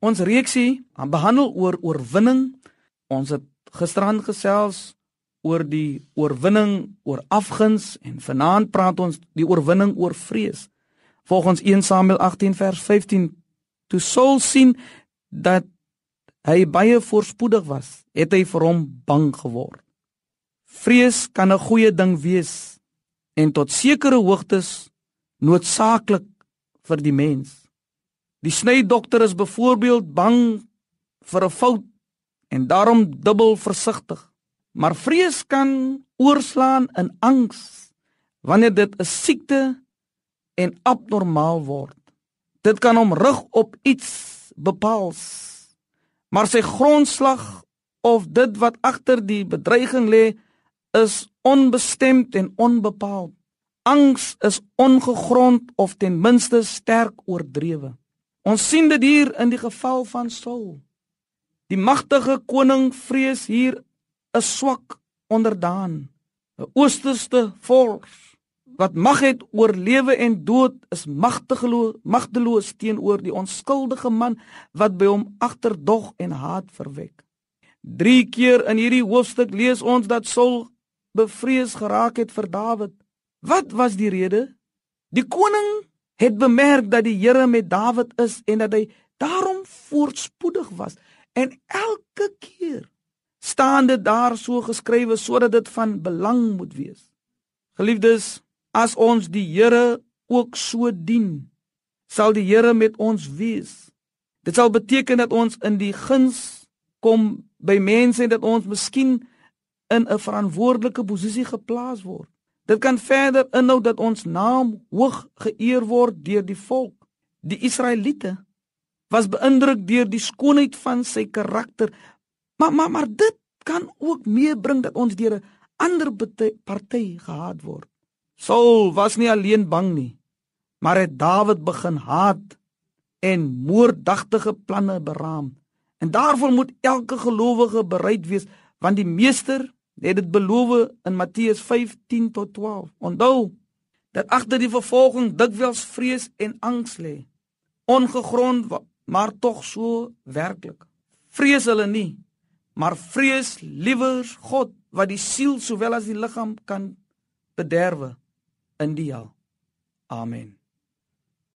Ons reeksie behandel oor oorwinning. Ons het gisterand gesels oor die oorwinning oor afguns en vanaand praat ons die oorwinning oor vrees. Volgens 1 Samuel 18 vers 15 toe Saul sien dat hy baie voorspoedig was, het hy vir hom bang geword. Vrees kan 'n goeie ding wees en tot sekere hoogtes noodsaaklik vir die mens. Die snydokter is byvoorbeeld bang vir 'n fout en daarom dubbel versigtig. Maar vrees kan oorslaan in angs wanneer dit 'n siekte en abnormaal word. Dit kan hom rig op iets bepaals. Maar sy grondslag of dit wat agter die bedreiging lê is onbestemd en onbepaald. Angs is ongegrond of ten minste sterk oordrewe. Ons sien dit hier in die geval van Saul. Die magtige koning vrees hier 'n swak onderdaan. 'n Oosterste volk wat mag het oor lewe en dood is magteloos magteloos teenoor die onskuldige man wat by hom agterdog en haat verwek. 3 keer in hierdie hoofstuk lees ons dat Saul bevrees geraak het vir Dawid. Wat was die rede? Die koning het bemerk dat die Here met Dawid is en dat hy daarom voorspoedig was en elke keer staan dit daar so geskrywe sodat dit van belang moet wees. Geliefdes, as ons die Here ook so dien, sal die Here met ons wees. Dit sal beteken dat ons in die guns kom by mense en dat ons miskien in 'n verantwoordelike posisie geplaas word. Dit kan verder inhou dat ons naam hoog geëer word deur die volk. Die Israeliete was beïndruk deur die skoonheid van sy karakter. Maar maar maar dit kan ook meebring dat ons deur 'n ander party gehaat word. Saul was nie alleen bang nie, maar het Dawid begin haat en moorddadige planne beraam. En daarvoor moet elke gelowige bereid wees want die meester het dit beloof in Matteus 5:10 tot 12. Onthou dat agter die vervolging dikwels vrees en angs lê. Ongegrond maar tog so werklik. Vrees hulle nie, maar vrees liewer God wat die siel sowel as die liggaam kan bederwe in die hel. Amen.